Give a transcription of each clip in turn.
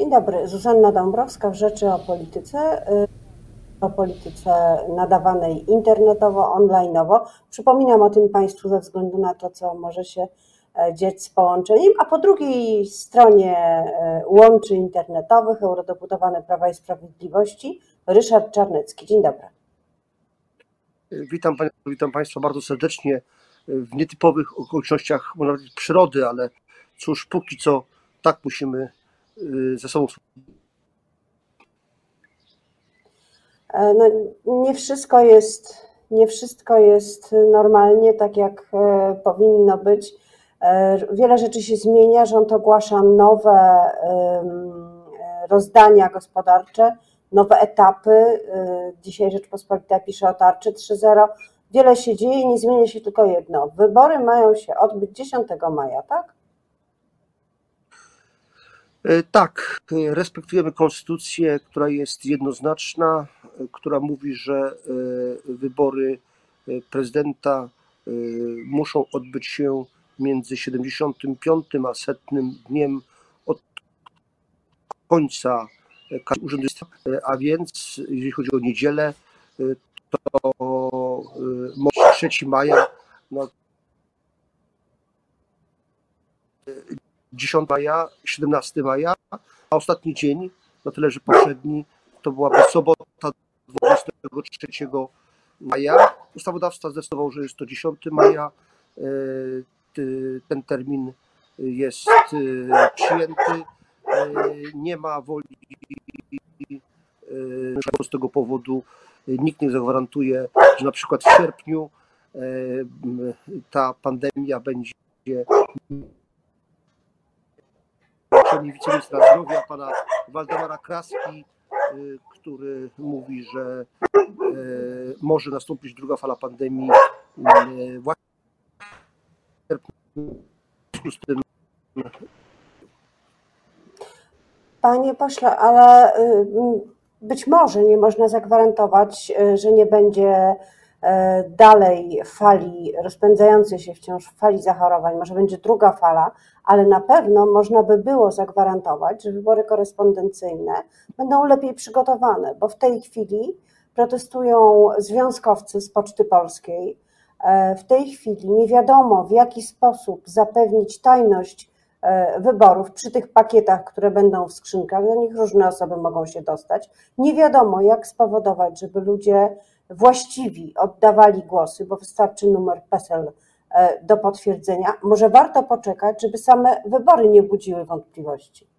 Dzień dobry, Zuzanna Dąbrowska w Rzeczy o Polityce, y, o polityce nadawanej internetowo, onlineowo. Przypominam o tym Państwu ze względu na to, co może się e, dzieć z połączeniem, a po drugiej stronie e, łączy internetowych eurodeputowany Prawa i Sprawiedliwości Ryszard Czarnecki. Dzień dobry. Witam, witam Państwa bardzo serdecznie w nietypowych okolicznościach powiedzieć, przyrody, ale cóż, póki co tak musimy y, ze sobą. E, no, nie wszystko jest, nie wszystko jest normalnie, tak jak e, powinno być. E, wiele rzeczy się zmienia, rząd ogłasza nowe rozdania gospodarcze, nowe etapy. Dzisiaj Rzeczpospolita pisze o tarczy 3.0. Wiele się dzieje, nie zmienia się tylko jedno. Wybory mają się odbyć 10 maja, tak? E, tak, respektujemy konstytucję, która jest jednoznaczna, e, która mówi, że e, wybory prezydenta muszą odbyć się między 75 a setnym dniem od końca urzędnictwa, a więc jeżeli chodzi o niedzielę, to 3 maja, no, 10 maja, 17 maja, a ostatni dzień, no tyle, że poprzedni, to byłaby sobota 23 maja. Ustawodawca zdecydował, że jest to 10 maja. E, ten termin jest e, przyjęty. E, nie ma woli z tego powodu nikt nie zagwarantuje, że na przykład w sierpniu ta pandemia będzie czyli wiceministra zdrowia, pana Waldemara Kraski, y, który mówi, że y, może nastąpić druga fala pandemii y, właśnie w z tym. Panie pośle, ale być może nie można zagwarantować, że nie będzie dalej fali, rozpędzającej się wciąż fali zachorowań, może będzie druga fala, ale na pewno można by było zagwarantować, że wybory korespondencyjne będą lepiej przygotowane, bo w tej chwili protestują związkowcy z Poczty Polskiej. E, w tej chwili nie wiadomo, w jaki sposób zapewnić tajność e, wyborów przy tych pakietach, które będą w skrzynkach, do nich różne osoby mogą się dostać. Nie wiadomo, jak spowodować, żeby ludzie właściwi oddawali głosy, bo wystarczy numer PESEL e, do potwierdzenia, może warto poczekać, żeby same wybory nie budziły wątpliwości.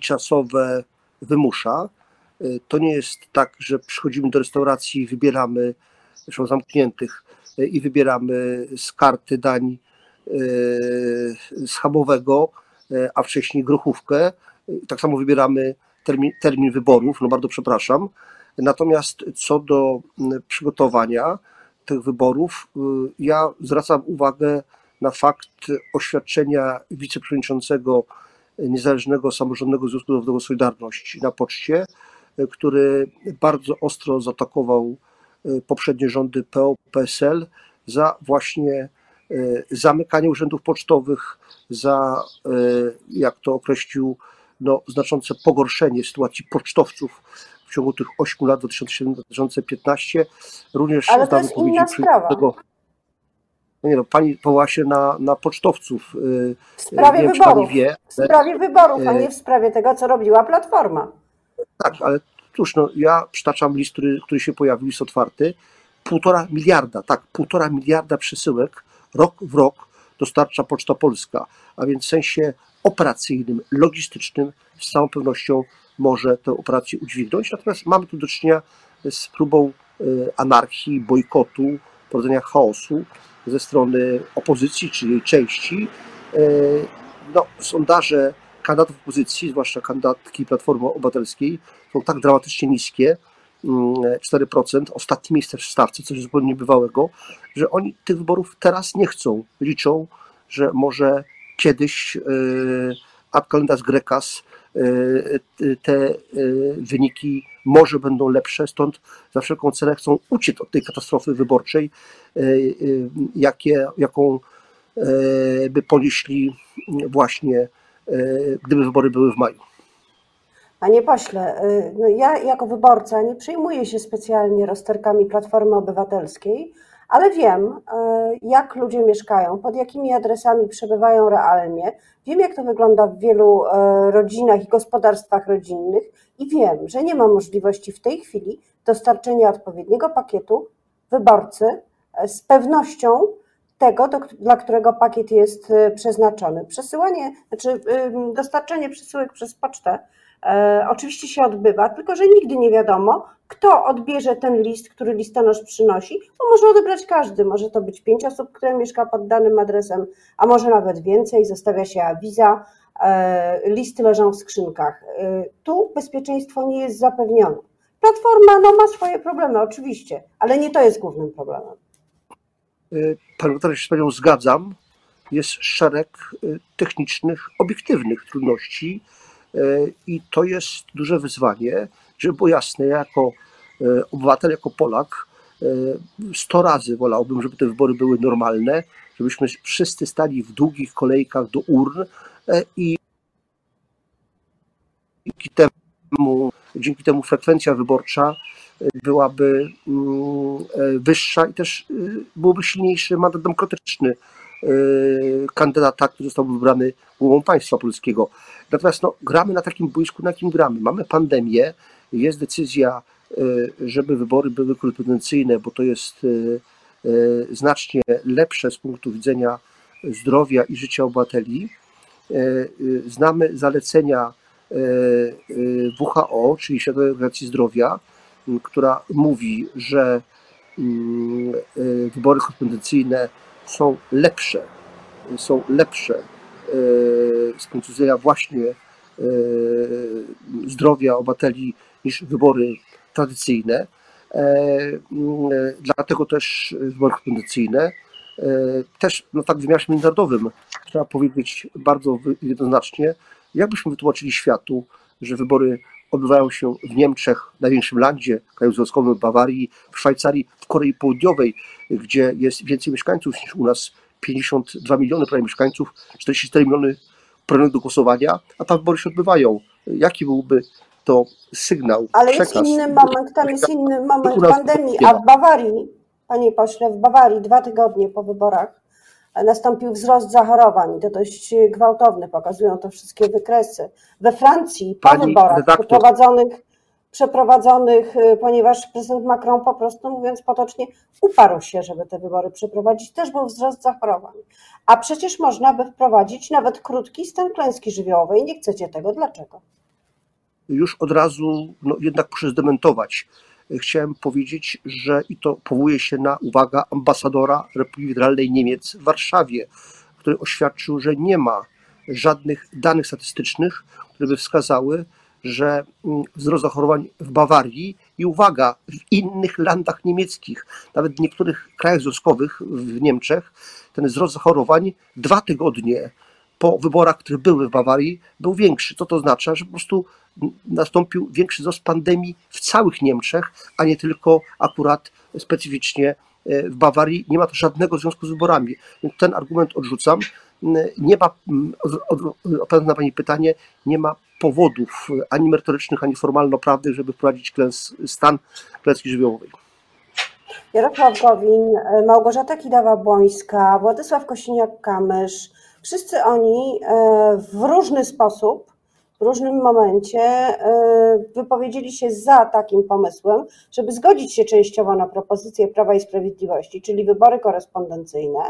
czasowe wymusza. E, to nie jest tak, że przychodzimy do restauracji i wybieramy, zresztą zamkniętych, e, i wybieramy z karty dań schabowego, a wcześniej grochówkę, tak samo wybieramy termin, termin wyborów, no bardzo przepraszam. Natomiast co do przygotowania tych wyborów, y, ja zwracam uwagę na fakt oświadczenia wiceprzewodniczącego Niezależnego Samorządnego Związku Zawodowego Solidarność na poczcie, y, który bardzo ostro zaatakował y, poprzednie rządy PO-PSL za właśnie zamykanie urzędów pocztowych, za, jak to określił no, znaczące pogorszenie sytuacji pocztowców w ciągu tych 8 lat 2007-2015. Również Ale to jest inna sprawa. Tego, no nie no, pani powoła się na, na pocztowców. Y, w sprawie wiem, wyborów. Wie, w sprawie wyborów, a nie w sprawie tego, co robiła Platforma. Tak, ale cóż, no, ja przytaczam list, który, który się pojawił, list otwarty. Półtora miliarda, tak, półtora miliarda przesyłek rok w rok dostarcza Poczta Polska, a więc w sensie operacyjnym, logistycznym z całą pewnością może tę operację udźwignąć. Natomiast mamy tu do czynienia z próbą e, anarchii, bojkotu, prowadzenia chaosu ze strony opozycji czy jej części. E, no, sondaże kandydatów opozycji, zwłaszcza kandydatki Platformy Obywatelskiej, są tak dramatycznie niskie, 4%, mm, ostatnie miejsce w stawce, coś zupełnie niebywałego, że oni tych wyborów teraz nie chcą. Liczą, że może kiedyś y, ad calendas grecas y, te y, wyniki może będą lepsze, stąd za wszelką cenę chcą uciec od tej katastrofy wyborczej, jakie, jaką by ponieśli właśnie, gdyby wybory były w maju. Panie pośle, no ja jako wyborca nie przejmuję się specjalnie rozterkami Platformy Obywatelskiej, ale wiem, e, jak ludzie mieszkają, pod jakimi adresami przebywają realnie. Wiem, jak to wygląda w wielu e, rodzinach i gospodarstwach rodzinnych, i wiem, że nie ma możliwości w tej chwili dostarczenia odpowiedniego pakietu wyborcy z pewnością tego, do, dla którego pakiet jest przeznaczony. Przesyłanie, znaczy dostarczenie przesyłek przez pocztę E, oczywiście się odbywa, tylko że nigdy nie wiadomo, kto odbierze ten list, który listonosz przynosi, bo może odebrać każdy. Może to być pięć osób, które mieszka pod danym adresem, a może nawet więcej, zostawia się awiza, e, listy leżą w skrzynkach. E, tu bezpieczeństwo nie jest zapewnione. Platforma no, ma swoje problemy, oczywiście, ale nie to jest głównym problemem. Pan doktor się z Panią zgadzam. Jest szereg technicznych, obiektywnych trudności, I to jest duże wyzwanie, żeby było jasne, ja jako e, obywatel, jako Polak, e, sto razy wolałbym, żeby te wybory były normalne, żebyśmy wszyscy stali w długich kolejkach do urn i dzięki temu, dzięki temu frekwencja wyborcza byłaby mm, wyższa i też byłby silniejszy mandat demokratyczny kandydata, który został wybrany głową państwa polskiego. Natomiast no, gramy na takim boisku, na jakim gramy. Mamy pandemię, jest decyzja, e, żeby wybory były korespondencyjne, bo to jest e, znacznie lepsze z punktu widzenia zdrowia i życia obywateli. Znamy zalecenia WHO, czyli Światowej Organizacji Zdrowia, która mówi, że wybory korespondencyjne są lepsze, są lepsze E, z punktu widzenia właśnie e, zdrowia obywateli niż wybory tradycyjne. E, dlatego też wybory kondycyjne. Też no tak w wymiarze międzynarodowym trzeba powiedzieć bardzo jednoznacznie, jakbyśmy wytłumaczyli światu, że wybory odbywają się w Niemczech, największym landzie, kraju związkowym, w Bawarii, w Szwajcarii, w Korei Południowej, gdzie jest więcej mieszkańców niż u nas 52 miliony prawie mieszkańców, 44 miliony pragnionych do głosowania, a tam wybory się odbywają. Jaki byłby to sygnał? Ale przekaz? jest inny moment, tam jest inny moment pandemii, a w Bawarii, panie pośle, w Bawarii dwa tygodnie po wyborach nastąpił wzrost zachorowań, to dość gwałtowny, pokazują to wszystkie wykresy. We Francji po Pani wyborach redaktor. przeprowadzonych przeprowadzonych, y, ponieważ prezydent Macron po prostu, mówiąc potocznie, uparł się, żeby te wybory przeprowadzić. Też był wzrost zachorowań. A przecież można by wprowadzić nawet krótki stan klęski żywiołowej. Nie chcecie tego. Dlaczego? Już od razu no, jednak muszę zdementować. Chciałem powiedzieć, że i to powołuje się na uwaga ambasadora Republiki Federalnej Niemiec w Warszawie, który oświadczył, że nie ma żadnych danych statystycznych, które by wskazały, że mm, wzrost zachorowań w Bawarii i uwaga, w innych landach niemieckich, nawet w niektórych krajach związkowych w Niemczech, ten wzrost zachorowań dwa tygodnie po wyborach, które były w Bawarii, był większy. Co to oznacza? Że po prostu nastąpił większy wzrost pandemii w całych Niemczech, a nie tylko akurat specyficznie e, w Bawarii. Nie ma to żadnego związku z wyborami. Ten argument odrzucam. Nie ma, odpowiadając na Pani pytanie, nie ma powodów ani merytorycznych, ani formalno-prawnych, żeby wprowadzić klęs, stan klęski żywiołowej. Jarosław Gowin, Małgorzata Kidawa-Błońska, Władysław Kosiniak-Kamysz, wszyscy oni e, w różny sposób, w różnym momencie e, wypowiedzieli się za takim pomysłem, żeby zgodzić się częściowo na propozycję Prawa i Sprawiedliwości, czyli wybory korespondencyjne,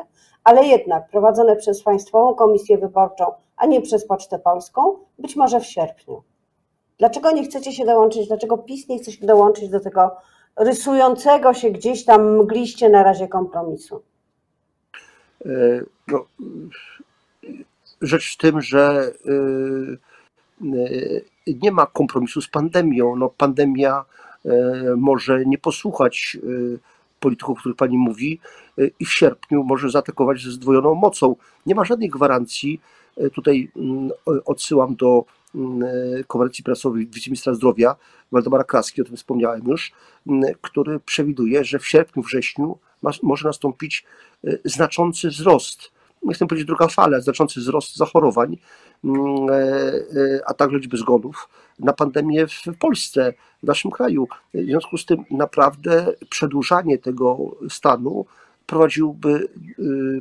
ale jednak prowadzone przez Państwową Komisję Wyborczą a nie przez Pocztę Polską, być może w sierpniu. Dlaczego nie chcecie się dołączyć, dlaczego PiS nie chce się dołączyć do tego rysującego się gdzieś tam mgliście na razie kompromisu? E, no, rzecz w tym, że e, e, nie ma kompromisu z pandemią. No, pandemia może nie posłuchać polityków, o których pani mówi, i w sierpniu może zaatakować ze zdwojoną mocą. Nie ma żadnej gwarancji, tutaj mm, odsyłam do mm, konferencji prasowej wiceministra zdrowia Waldemara Kraski, o tym wspomniałem już, mm, który przewiduje, że w sierpniu, wrześniu może nastąpić znaczący wzrost nie chcę powiedzieć druga fala, znaczący wzrost zachorowań, mm, a także liczby zgonów na pandemię w Polsce, w naszym kraju. W związku z tym naprawdę przedłużanie tego stanu prowadziłby,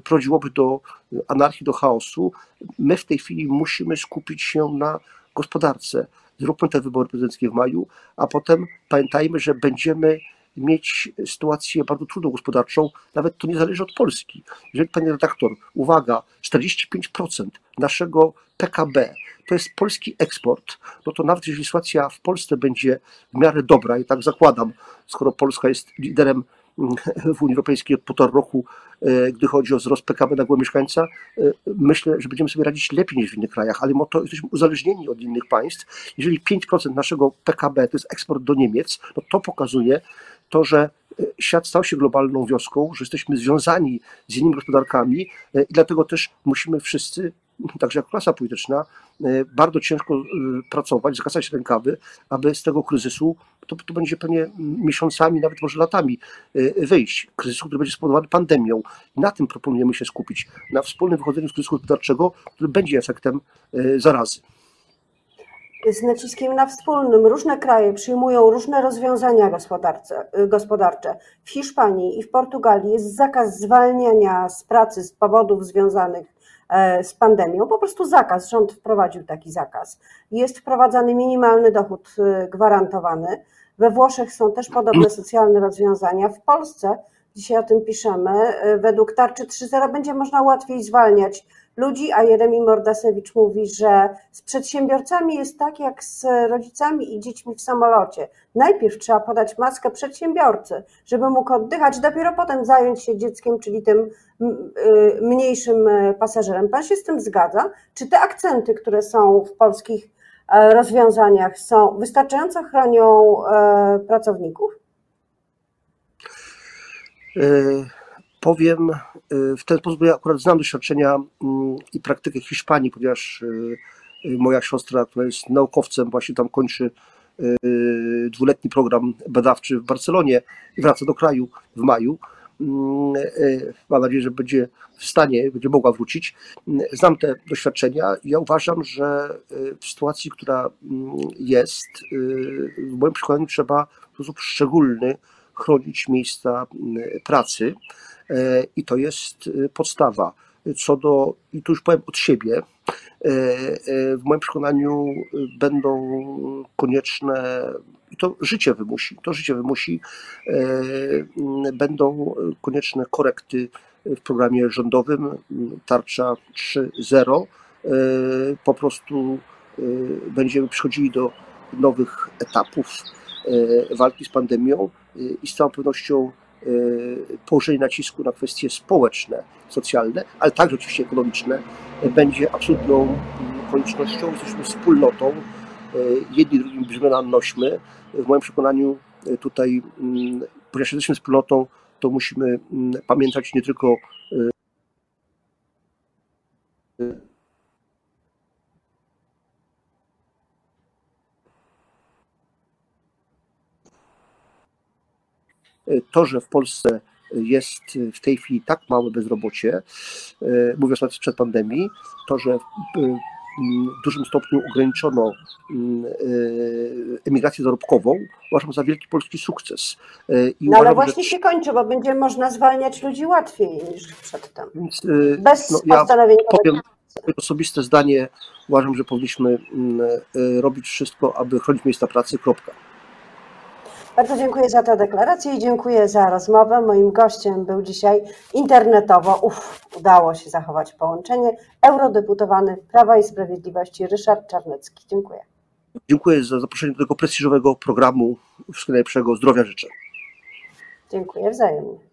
prowadziłoby do anarchii, do chaosu. My w tej chwili musimy skupić się na gospodarce. Zróbmy te wybory prezydenckie w maju, a potem pamiętajmy, że będziemy mieć sytuację bardzo trudną gospodarczą, nawet to nie zależy od Polski. Jeżeli, panie redaktor, uwaga, 45% naszego PKB to jest polski eksport, no to nawet jeżeli sytuacja w Polsce będzie w miarę dobra, i tak zakładam, skoro Polska jest liderem w Unii Europejskiej od półtora roku, e, gdy chodzi o wzrost PKB na głowę mieszkańca, e, myślę, że będziemy sobie radzić lepiej niż w innych krajach, ale to jesteśmy uzależnieni od innych państw. Jeżeli 5% naszego PKB to jest eksport do Niemiec, no to pokazuje to, że e, świat stał się globalną wioską, że jesteśmy związani z innymi gospodarkami i dlatego też musimy wszyscy także jako klasa polityczna, e, bardzo ciężko e, pracować, zgasać rękawy, aby z tego kryzysu, to, to będzie pewnie miesiącami, nawet może latami e, wyjść, kryzysu, który będzie spowodowany pandemią. Na tym proponujemy się skupić, na wspólnym wychodzeniu z kryzysu gospodarczego, który będzie efektem zarazy z naciskiem na wspólnym. Różne kraje przyjmują różne rozwiązania gospodarcze. W Hiszpanii i w Portugalii jest zakaz zwalniania z pracy z powodów związanych E, z pandemią, po prostu zakaz, rząd wprowadził taki zakaz. Jest wprowadzany minimalny dochód e, gwarantowany. We Włoszech są też podobne socjalne rozwiązania. W Polsce, dzisiaj o tym piszemy, e, według tarczy 3.0 będzie można łatwiej zwalniać ludzi, a Jeremi Mordasewicz mówi, że z przedsiębiorcami jest tak jak z rodzicami i dziećmi w samolocie. Najpierw trzeba podać maskę przedsiębiorcy, żeby mógł oddychać, dopiero potem zająć się dzieckiem, czyli tym y, mniejszym y, pasażerem. Pan się z tym zgadza? Czy te akcenty, które są w polskich e, rozwiązaniach są wystarczająco chronią e, pracowników? Y powiem y, w ten sposób, bo ja akurat znam doświadczenia mm, i praktykę Hiszpanii, ponieważ y, moja siostra, która jest naukowcem, właśnie tam kończy dwuletni program badawczy w Barcelonie i wraca do kraju w maju. Mm, mam nadzieję, że będzie w stanie, będzie mogła wrócić. Znam te doświadczenia. Ja uważam, że w sytuacji, która mm, jest, w moim przekonaniu trzeba w sposób szczególny chronić miejsca pracy. E, i to jest e, podstawa. Co do, i tu już powiem od siebie, e, w moim przekonaniu będą konieczne, i to życie wymusi, to życie wymusi, będą konieczne korekty w programie rządowym Tarcza 3.0. Po prostu będziemy przechodzili do nowych etapów walki z pandemią i z całą pewnością Y, położenie nacisku na kwestie społeczne, socjalne, ale także oczywiście ekonomiczne, będzie absolutną koniecznością. Jesteśmy wspólnotą, jedni drugim brzmiona nośmy. W moim przekonaniu tutaj, mm, ponieważ jesteśmy wspólnotą, to musimy mm, pamiętać nie tylko To, że w Polsce jest w tej chwili tak małe bezrobocie, e, mówiąc nawet przed pandemii, to, że w dużym stopniu ograniczono mm, e, emigrację zarobkową, uważam za wielki polski sukces. E, I no ale właśnie że... się kończy, bo będzie można zwalniać ludzi łatwiej niż przedtem. Więc, Bez no, ja powiem osobiste zdanie, uważam, że powinniśmy mm, robić wszystko, aby chronić miejsca pracy, kropka. Bardzo dziękuję za tę deklarację i dziękuję za rozmowę. Moim gościem był dzisiaj internetowo, uff, udało się zachować połączenie, eurodeputowany Prawa i Sprawiedliwości Ryszard Czarnecki. Dziękuję. Dziękuję za zaproszenie do tego prestiżowego programu. Wszystkiego najlepszego. Zdrowia życzę. Dziękuję wzajemnie.